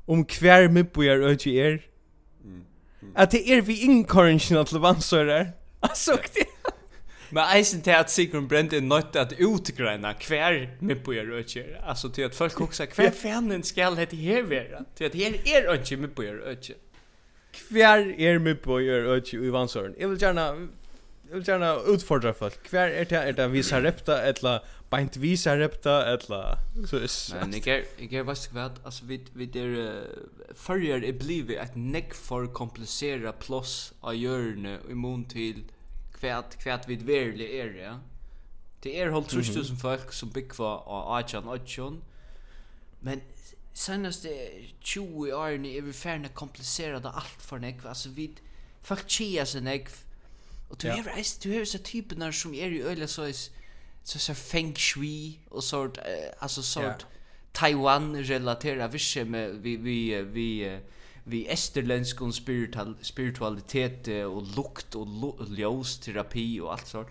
om hver midtbøyer øtje er, mm. At det er vi inkorrensjonen til vannsøyrer, altså, det
Men eisen til at Sigrun Brent er nødt at utgreina hver med på er økker. Altså til at folk også, hver fanen skal hette her være? Til at her er økker med på
er økker. Hver er med på er økker i vansåren? Jeg vil gjerne, jeg vil gjerne utfordra folk. Hver er det, er det visa repta, etla beint visa repta, etla... Så
Men jeg er, jeg er vast hva, altså vi, vi der, uh, førjer er blivet et nekk for komplisera plås av hjørne i mån til kvært kvært við verli er ja. Det er halt 3000 folk som byggva av Achan Achan. Men senast 20 årene er vi ferdig komplisera det alt for nekv. Altså vi folk chia seg nekv. Og du
ja.
er du er så typnar sum som er i øyla så så så feng shui og sort altså sort Taiwan relatera visse med vi vi vi, vi vi esterländsk och spiritual spiritualitet och lukt och ljus terapi och allt sånt.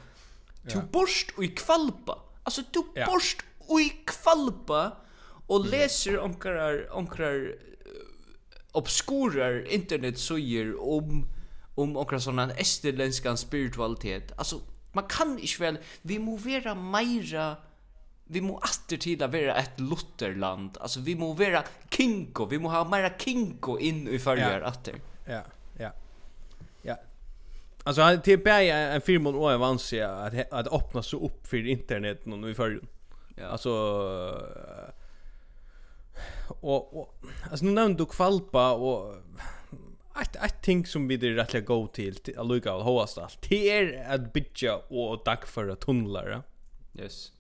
Du
ja.
borst och i kvalpa. Alltså du
ja.
borst och i kvalpa och läser onkrar onkrar obskurar internetsöjer om om onkra sånna esterländska spiritualitet. Alltså man kan inte väl vi movera mera vi må alltid tida vara ett lutterland. Alltså vi må vara kinko, vi må ha mera kinko in i följer
ja.
åter.
Ja, ja. Ja. Alltså han till är en film och en vansi att att öppna så upp för internet någon i följer.
Ja.
Alltså och, och alltså nu nämnde du kvalpa och ett ett ting som vi det rättliga go till att lucka och hosta. Det är att bitcha och tack för att tunnlar.
Yes.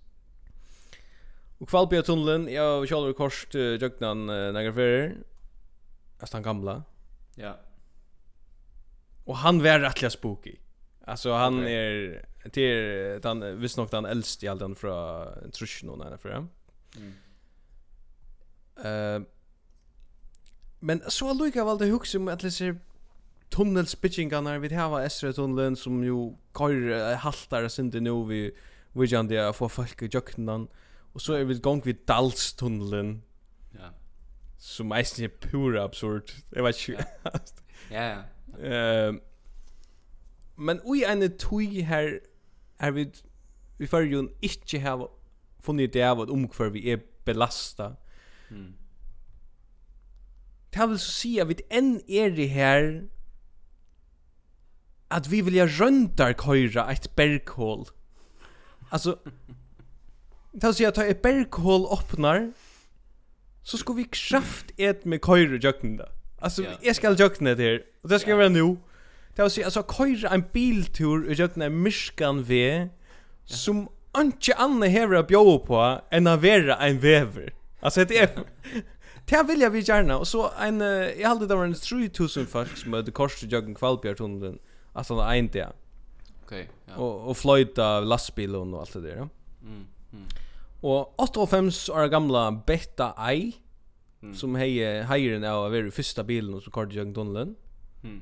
Och Kvalbia tunneln, jag kör över uh, till uh, några färger. Alltså han gamla.
Ja.
Och han var rättliga spooky. Alltså han
okay.
är till den visst nog den äldste i den från Trushno när för.
Mm.
Eh uh, Men så lukar valde hugsa om att läsa tunnelspitchingarna vi har Esra tunneln som ju kör haltar det nu vi vi kan det få folk i jöknan. Och så är vi gång vid Dalstunneln.
Ja.
Som mest är pura absurd. Jag vet inte.
Ja, ja.
Ehm men oj en tui här är vi vi får ju inte ha funnit det av om omkvar vi är belasta.
Mm.
Det vill så säga vi en är det här att vi vill ju rönta köra ett berghål. Alltså ta sig att ta ett berghål öppnar så ska vi kraft ett med köra jöknen där.
Alltså
jag ska jökna det här och det
ska
yeah. vara nu. Ta sig alltså köra en biltur i jökna en myskan ve som Anke Anne hever a bjóa på enn a vera en vever. Alltså det er... Det vill jag vi gärna och så en jag hade det var en 3000 folk som hade korsat jögen kvalbjörtunneln alltså en där.
Okej. Ja.
Och og fløyta lastbilen og alt det där.
Mm. Mm.
Og 85 år gamla Betta I
mm.
som hei heiren av å være i første bilen som så kort Jørgen Tunnelen.
Mm.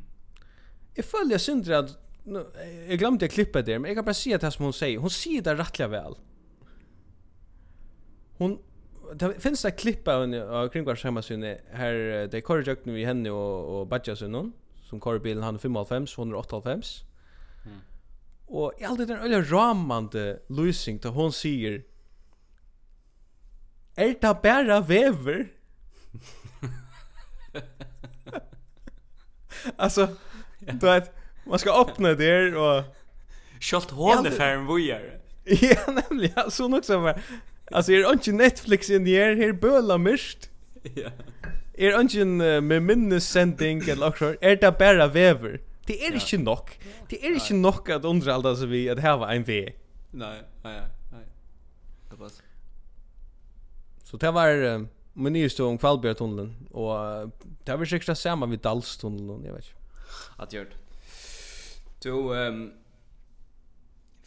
Jeg føler jeg synder at nu, jeg glemte jeg klippet det, men jeg kan bare si at det som hun sier. Hun sier det rettelig vel. Hon det finns det klipp av henne av kringvars hemmasynet här det kör jag vi henne och og Badja som kör bilen han 55 185.
Mm.
Og jeg alltid den øyla ramande løsning til hun sier Er det bare vever? altså, du vet, man skal åpne
der og... Kjølt hånefæren vujer.
ja, nemlig, ja, så nok som er. Altså, er ikke Netflix inn her, her bøla myrst.
Ja.
Er ikke uh, med minnesending eller akkurat, er det bare vever? Det är ikke nok. Det är inte nog att underhålla så vi att ha en V.
Nej, nej, nej. Det var
Så det var uh, min nyeste om Kvalbjörtunneln och det var sikkert det samme vid Dalstunnelen, jag vet ikke.
Att gjort. Du ehm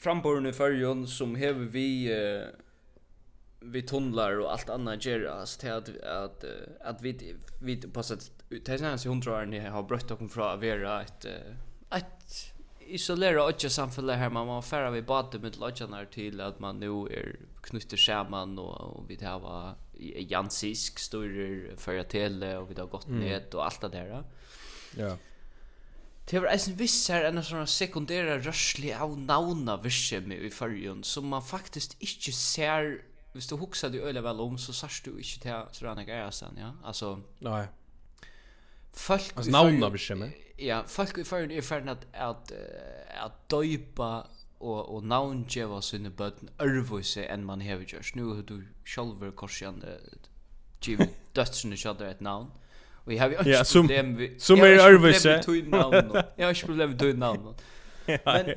framborna i förjon som hever vi Uh, vi tunnlar och allt annat ger oss till att att att vi vi på sätt det senaste hundra ni har brött och från att vara ett ett isolera och just samfället här man var färra vi bad med lodgarna till att man nu är knutter skärman och, och vi det var jansisk större för tele och vi har gått
mm.
ned och allt det där.
Ja.
Det var eisen vissar enn sånne sekundæra rørsli av navna virksomhet i fyrjun som man faktisk inte ser hvis du huxar det öle väl om så sars du inte till så där några sen ja alltså
nej
folk
alltså
namna
bestämmer
ja folk i förn är förn att att att döpa och och namn ge vad sina börn örvose än man har gjort nu hur du själva korsande give dödsna shot ett namn Och jag har
ju ett
problem med...
Som
är örvise.
Jag
har ett
problem
med två namn. Jag har ett problem med två namn. Men...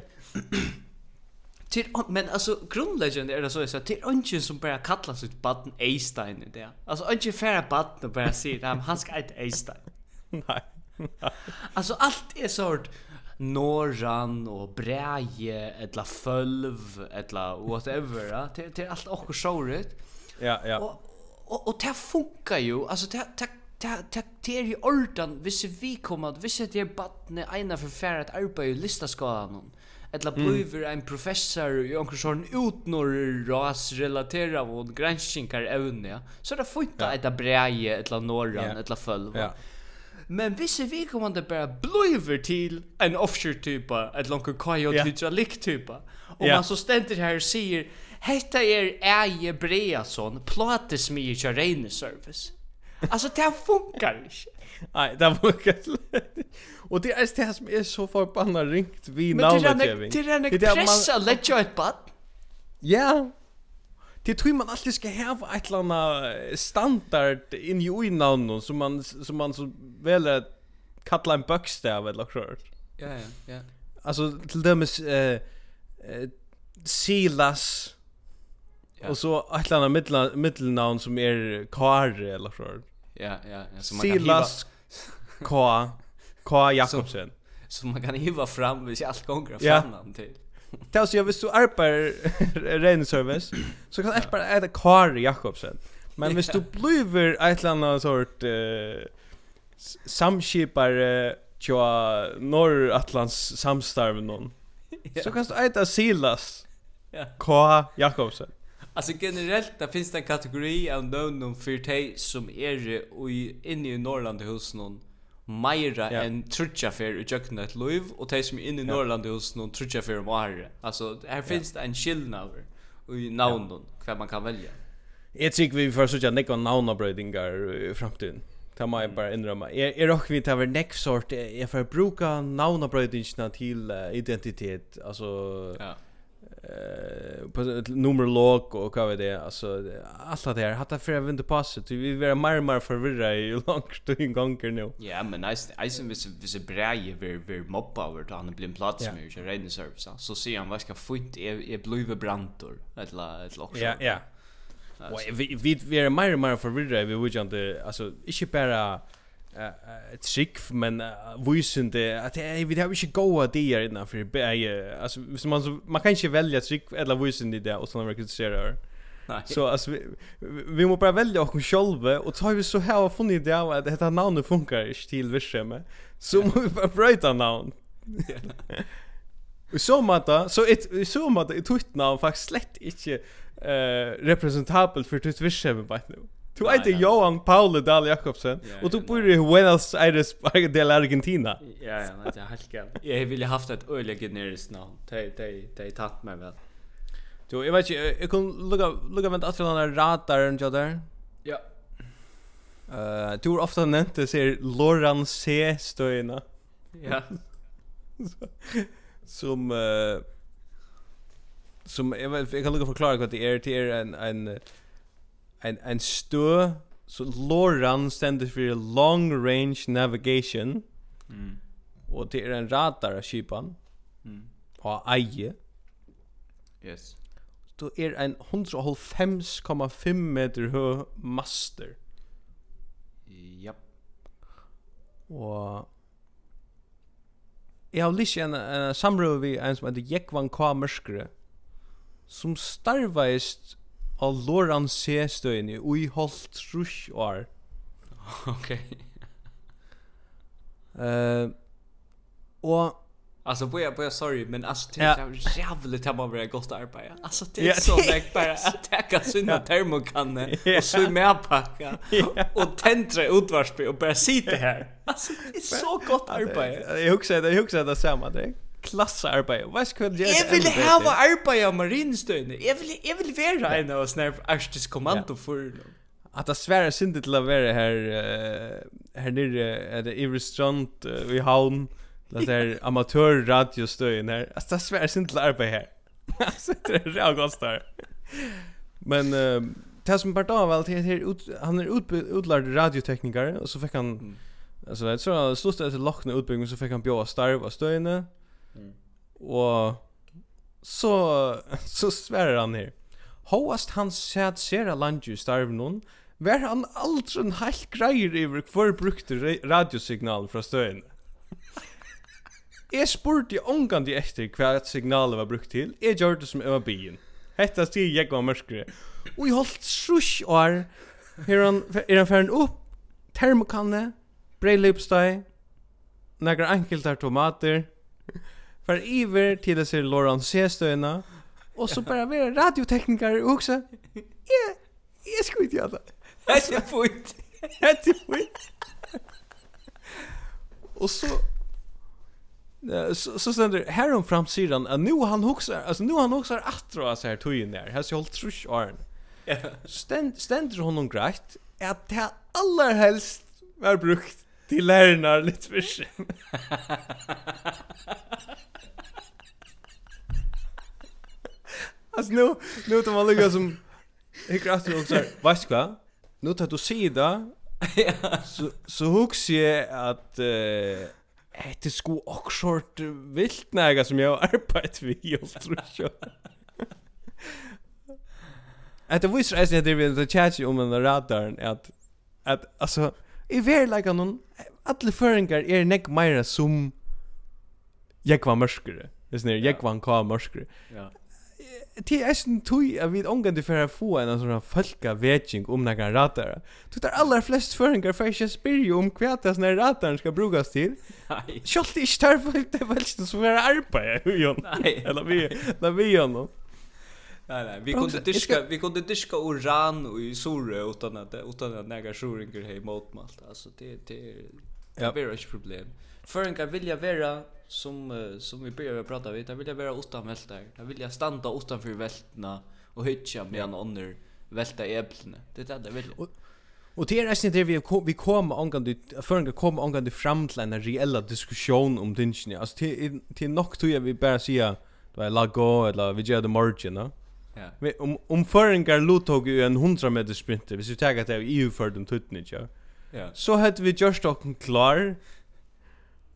Till men alltså grundläggande är det så så till ungen som bara kallar sitt barn Einstein i det. Alltså ungen färra barn och bara säger att han ska inte Einstein.
Nej.
alltså allt är sort Norran och Breje eller Fölv eller whatever ja. det är allt också såret.
Ja, ja.
Och och, och det funkar ju. Alltså det det det det är ju ordan, visst vi kommer att visst det är badne ena förfärat arbetar ju lista skadan. Etla blivir ein professor i onkur sån utnor ras relatera vod granskinkar evne, ja. Så det funkar
ja.
etta breie, etla norran, etla fölv.
Ja.
Men visse vi kommer bara blivir til en offshore-typa, et langt kajot-hydralik-typa.
Og
man så ständer här och säger, Hetta er Eje Breason, platesmir kjær reine service. Alltså det funkar ikke.
Nei, det funkar ikke. Och det är det som är så forbanna ringt vi navngivning.
Men det är en pressa lägga ett bad.
Ja. Det tror man alltid ska ha ett eller standard in i ojnavnen som man, som man så väl att kalla en böckstav eller så.
Ja, ja, ja.
Alltså till dem är uh, Silas
ja.
och så ett eller mittelnamn som är Kare eller så.
Ja, ja, ja. Så man kan
Silas K K. Jakobsen.
Så man kan hiva fram hvis allt gånger
ja.
fram till.
Det alltså jag visst du arbetar ren service så kan jag bara äta K. Jakobsen. Men hvis du blir ett eller annat sort eh, samskipare tja Norr-Atlants samstarv någon så kan du äta Silas K. Jakobsen.
Alltså generellt där finns det en kategori av någon för dig som är inne i Norrland hos någon Meira
ja.
enn trutja fer i jökna et loiv, og de som är inne i Norrlandet hos någon trutja fer om året. Altså, her finnes det en skillnaver i navnen, hva man kan velja.
Jeg tror vi får sånn nekva navnabrøydingar i framtiden. Det må jeg bare innrømme. Jeg er også vidt over nekk sort, jeg får bruka navnabrøydingene til identitet, altså...
Ja
eh på nummer låg och vad vet det alltså allt det här. Hade för även det passet vi var mer mer förvirra i långt i gånger nu.
Ja men nice. Nice vis vis breje ver ver moppa över till han blir en plats med ju rena service. Så ser han vad ska fint är är blöva brantor eller ett lock
ja ja. Och vi vi vi är mer mer förvirra vi vill ju inte alltså inte bara ett skick men vuxen det att hey, vi har inte goda där innan för jag alltså hvis man så man kan inte välja skick eller visande i det och såna rekryterar.
Nej.
Så alltså vi, vi måste bara välja och själva och tar vi så här och funnit det att detta namn funkar inte till vischeme. Så måste vi bara bryta namn. Och så matta så ett så matta ett tutt namn faktiskt slett inte eh representabelt för ditt vischeme bara nu. Du heter Johan Paul Dahl Jakobsen och du bor i Buenos Aires del Argentina.
Ja ja, det är helt galet. Jag ville haft ett öle generiskt namn. Det de, de tatt mig väl.
Du, jag vet inte, jag kan lugga lugga vänta att han är rataren jag där.
Ja.
Eh, du har ofta nämnt det ser Loran C Stöjna.
Ja.
Som eh som jag kan lugga förklara vad det är till en en en en stö så LoRaN ständer för long range navigation.
Mm.
Och det är en radar av skipan.
Mm.
På eje.
Yes.
Då är en 105,5 meter hög master.
Japp.
Och Jag har lyst en, en samråd vid en som heter Jekvan K. Mørskre som starvaist av loran se støyni ui holdt trush år.
Ok.
Eh og
Alltså boja boja sorry men alltså det är ja. jävligt hemma med gott arbete. Alltså det är så väck bara att täcka sina termokanne och så med packa och tända utvarsby och bara sitta här. Alltså det är så gott arbete.
Jag huxar det, jag huxar det samma direkt klassearbeid. Vad skal jag gjøre?
Jag vill ha arbete av marinstøyne. Jag vill jag vill vara en av snär arstis kommando för
att det svära synd til å vara här uh, här nere är det i restaurant uh, i havn det där amatör radiostøyen här. Alltså det svära til å arbeide här. Altså, det är jag der. Men uh, det som part av allt här ut, han är ut, utlärd radiotekniker och så fick han
mm.
alltså tror han slutade etter lockna utbildning så fick han bjöa starv av støyene,
Mm.
Och så så svärar han här. Hoast han sæt sera landju starvnon, vær han en heilt greier iver hver brukte radiosignalen fra støyen. Jeg spurte omgandi etter hva signalen signalet var brukt til, jeg gjør det som jeg var byen. Hetta sier jeg var mørkere. Og jeg holdt srush år, her han, er han ferden opp, termokanne, brei løpstøy, nekker enkeltar tomater, för iver till det ser Lauren Sestöna och så bara vara radiotekniker och också. Ja, jag ska inte göra det.
Det är fint.
Det är fint. Och så så så ständer här om framsidan att nu han huxar alltså nu han huxar att dra så här tojen där här så håll trusch arn.
Ja.
Ständ ständer honom grejt att det allra helst var brukt till lärarna lite för sig. Alltså nu nu tar man lika som Jag Hickar aftur og vet du vad? Nu tar du sida, så, så hugs jag att uh, Hette sko okkshort vilt näga som jag har arbetat vid vi tror Ostrusjå. Att det visar att det är vi tjatsi om en radaren Att, att, alltså i veri leika noen, alle føringar er nek meira som jeg var mørskere. Det er sånn, jeg var mørskere.
Ja
det är sen tui att vi ångan för att få en sån här folka vetjing om några ratar. Du tar allra flest föringar för att jag spyr om kvätt det här rataren ska brukas till.
Nej.
Kjolt ich tar för det väl så för arbete ju.
Nej,
eller vi eller vi ju
Nej nej, vi kunde diska, vi kunde diska uran och i sore utan att utan att några sjuringar hej mot malt. Alltså det det är
ja.
ett problem. Ja Föringar vilja vara som uh, som vi börjar prata vid, där vilja vara utan vältar. vill vilja standa utanför vältna och hytcha med en annan välta äpplen. Det är det vill.
Och, och det är nästan det vi kom, vi kommer angående föringar kommer angående fram till en reella diskussion om dynchen. Alltså till till nok tror jag vi bara säga det var lago eller vi gör det margin, va?
Ja.
Vi om om föringar lotog ju en 100 meter sprinter, hvis vi tar att det är EU för den tutnit, ja.
Ja.
Så hade vi just och klar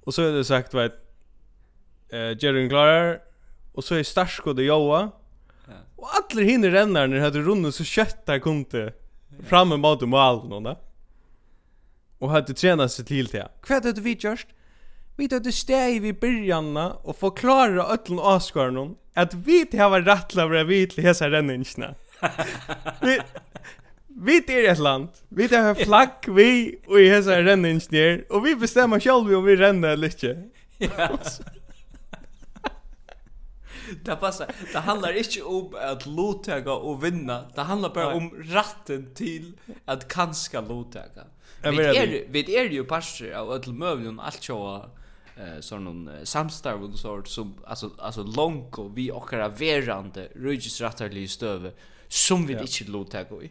Och så är det sagt vad eh Jerry Clarer och så är Starsko det Joa.
Ja.
Och alla hinner renna när hade runnit så kött där kunde det fram emot mål någon där. Och hade tränat sig till det. Kvätt hade vi gjort. vi hade steg vid börjanna och förklara öllen avskärnon att vi det har rätt att vara vid till hesa renningarna. Vi er ett land. Vi har en flagg vi och i hesa renningenjör och vi bestämmer själva om vi renner eller inte.
Ja. Det passar. Det handlar inte om att lotäga och vinna. Det handlar bara om rätten till att kanska lotäga. Vi
är
vi är ju passer av öll mövlun allt så eh sån någon samstarv och sånt som alltså alltså långt och vi och era verande röjsrättarliga stöve som vi inte lotäga i.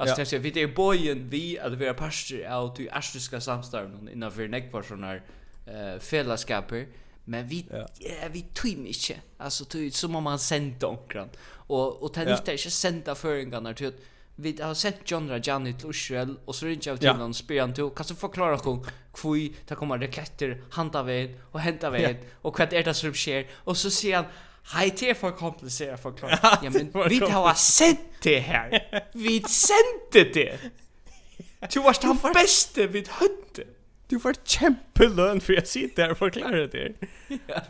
Alltså det ser vi är bojen vi att vara pastor av i astriska samstarven innan för nekvar såna eh fällskaper. Men vi
ja.
vi tog inte alltså tog som om man sent onkran och och tänkte
ja.
inte sända föringarna till vi har sett John Rajani till Israel och så ringer jag till någon spelare till kan så förklara hon kvui ta kommer det klätter handa vägen och hämta vägen och vad är det som sker? Och så ser han Hej, det för for kompliceret for klokken. Ja, men vi har sett det här. Vi sände det. Du var den bästa vi hørte.
Du var kämpelön för jag sitter her och forklarer det. ja.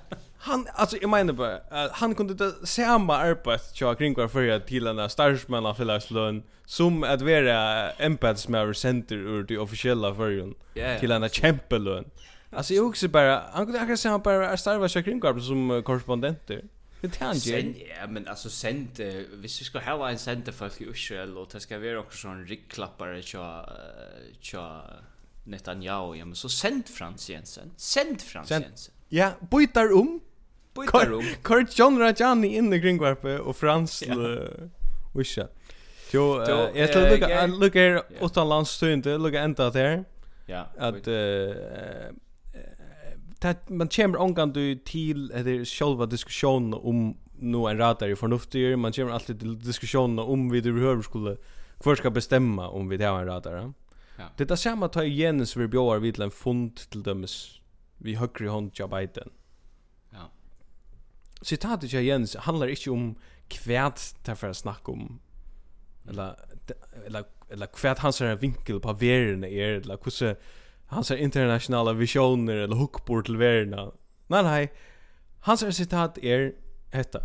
Han, alltså jag menar bara, uh, han kunde ta samma arbetet jag kring var förra till den här starsmanna fyllarslön som att vara empatsmöver center ur det officiella förrjön
Ja.
till den här kämpelön. Alltså jag också bara, han kunde akkurat samma bara starva sig kring som uh, korrespondenter. Det
tar
ju.
Ja, men alltså sent eh, hvis vi ska ha en sent folk i Israel och det ska vara också sån rickklappare tja tja Netanyahu, ja men så sent Frans Jensen. Sent Frans Jensen.
Ja, bytar om.
Bytar om.
Kurt John Rajani in i Greenwarpe och Frans
ja.
uh, Jo, jag
tror
lucka lucka
utan
landstund, lucka ända där.
Ja.
Att eh det man kommer omgång du till eller själva diskussionen om nu en radar är förnuftig man kommer alltid till diskussionen om vi det skulle kvar ska bestämma om vi det har en radar. Ja. Det där samma ta Jens vi bjöar vid en fond till dömes vi högre hånd jobb Biden.
Ja.
Citatet av Jens handlar inte om kvärt därför att snacka om eller eller eller kvärt hans vinkel på världen är eller hur hans internationella visioner eller hookbord till världen. Nej, nej. Hans citat är detta.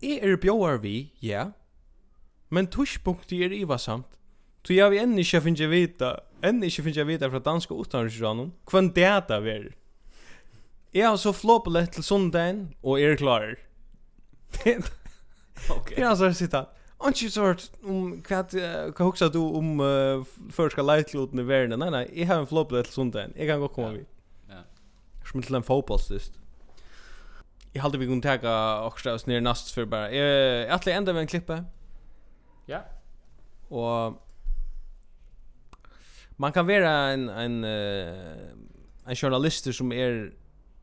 I er bjóar vi, ja. Men tushpunkti er ivasamt. Tu jag vi enn ikke finnes vita, enn ikke finnes vita fra danska utanriksranen, kvann data er det. Jeg har så flåpelett til sundagen, og er klarer. Det er hans sitat. Anki sort om kvat kan huxa du om uh, förska lightloten i världen. Nej nej, jag har en flopp till sundagen. Jag kan gå komma vi.
Ja.
Som till en fotbollsist. Jag hade vi kunnat ta också oss ner näst för bara. Jag att ända med en klippe.
Ja.
Och man kan vara en en en journalist som är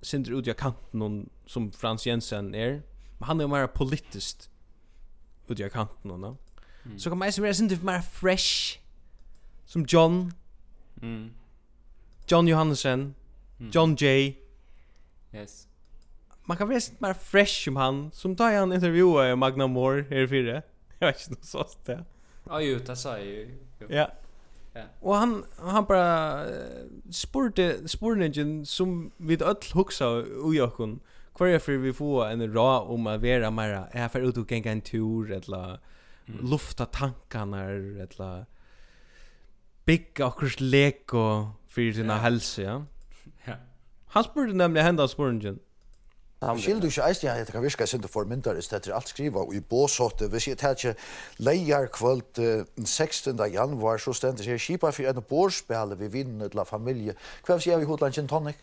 sindr ut i kanten som Frans Jensen är. Men han är mer politiskt ut i kanten och no?
mm.
så kan man vara synte mer fresh som John
mm.
John Johansen
mm.
John J
yes
man kan vara mer fresh som han som tar han intervjuar Magna Moore här fyra jag vet inte så det
ja ju det sa jag ju
ja
Yeah.
Og han han bara uh, spurte spurningen som við öll hugsa och jag Kvar för vi får en rå om att vara mera är för ut och gänga en tur eller
mm.
lufta tankarna eller bygga okkurs leko för sina
yeah.
hälsa ja.
Ja.
Han spurte nämligen hända spurningen.
Han skildu ikke eisen jeg heter Kavirska sin til formyndarist etter alt skriva og i båsåtte. Hvis jeg tar leier kvöld 16. januar så stendes seg kipa for en bårspele vi vinner til familie. Hva sier vi hodlan gin tonic?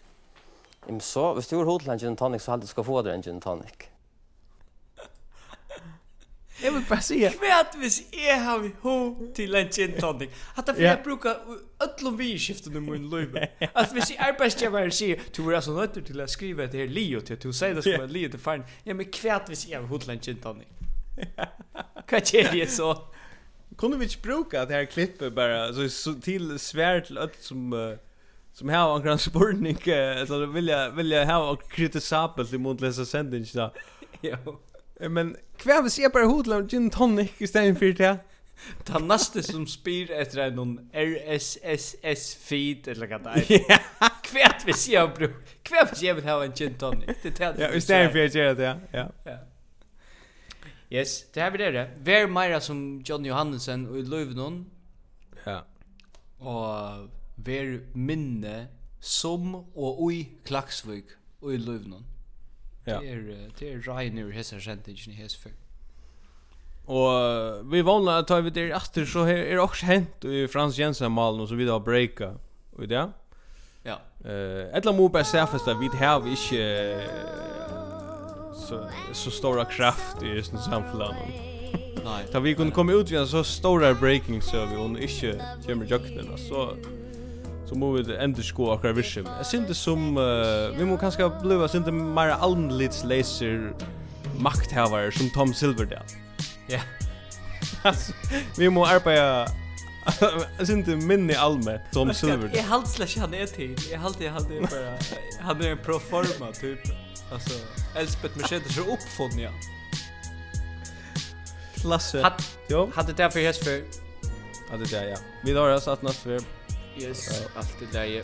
Men så, hvis du har hodet en gin tonic, så hadde du skal få deg en gin tonic.
Jeg vil bare si
Kvært hvis jeg har ho til en gin tonic. Hatta for jeg brukar öllum vi skiften i min løyve. At hvis jeg arbeidsgivaren sier, du er altså nødt til å skrive et her lio til, du sier det som en lio til faren. Ja, men kvært hvis jeg har ho til en gin tonic. Hva kjer det så?
Kunne vi ikke bruka det her klippet bara, så så, til svär til öll som... Uh, som har en grann spurning alltså det vill jag vill jag ha och kritisabelt i mot läsa sändning sändningarna.
Jo.
Men kvar vi ser bara hotlam gin tonic istället för det.
Ta nästa som spyr efter en någon RSSS feed eller vad det är. Kvärt vi ser bro. Kvärt vi ser vi har en gin tonic. Det är det.
Ja, istället för det ja.
Ja. Ja. Yes, det här blir det. Vär Myra som John Johansen och i Löven.
Ja.
Och ver minne som og ui klaksvik og i.
Ja.
Det er, det er regn ur hesa sentingen i hessføk.
Og vi vanlig at tar vi der etter så her er også hent i Frans Jensen-malen og så videre breaka. Og det?
Ja.
Eh, etla må bare se fast at vi har ikke så, så stora kraft i sånne samfunnet.
Nej.
Da vi kunne komme ut vi så stora breaking så vi hon inte kommer jökten så så må vi enda sko akkar virsim. Jeg synes som, uh, vi må kanskje bliva synes mer allmelids leser makthavare som Tom Silverdale.
Ja.
Yeah. vi må arbeida Jeg synes det minne allmänt Tom Silverdale.
Jeg halte slags han er til. Jeg halte, jeg halte bara, han er en proforma typ. Alltså, Elspeth Mercedes så uppfunn, ja.
Klasse.
Hade det för häst för?
Hade det, ja. Vi har satt att nästa
Yes, allt i läge.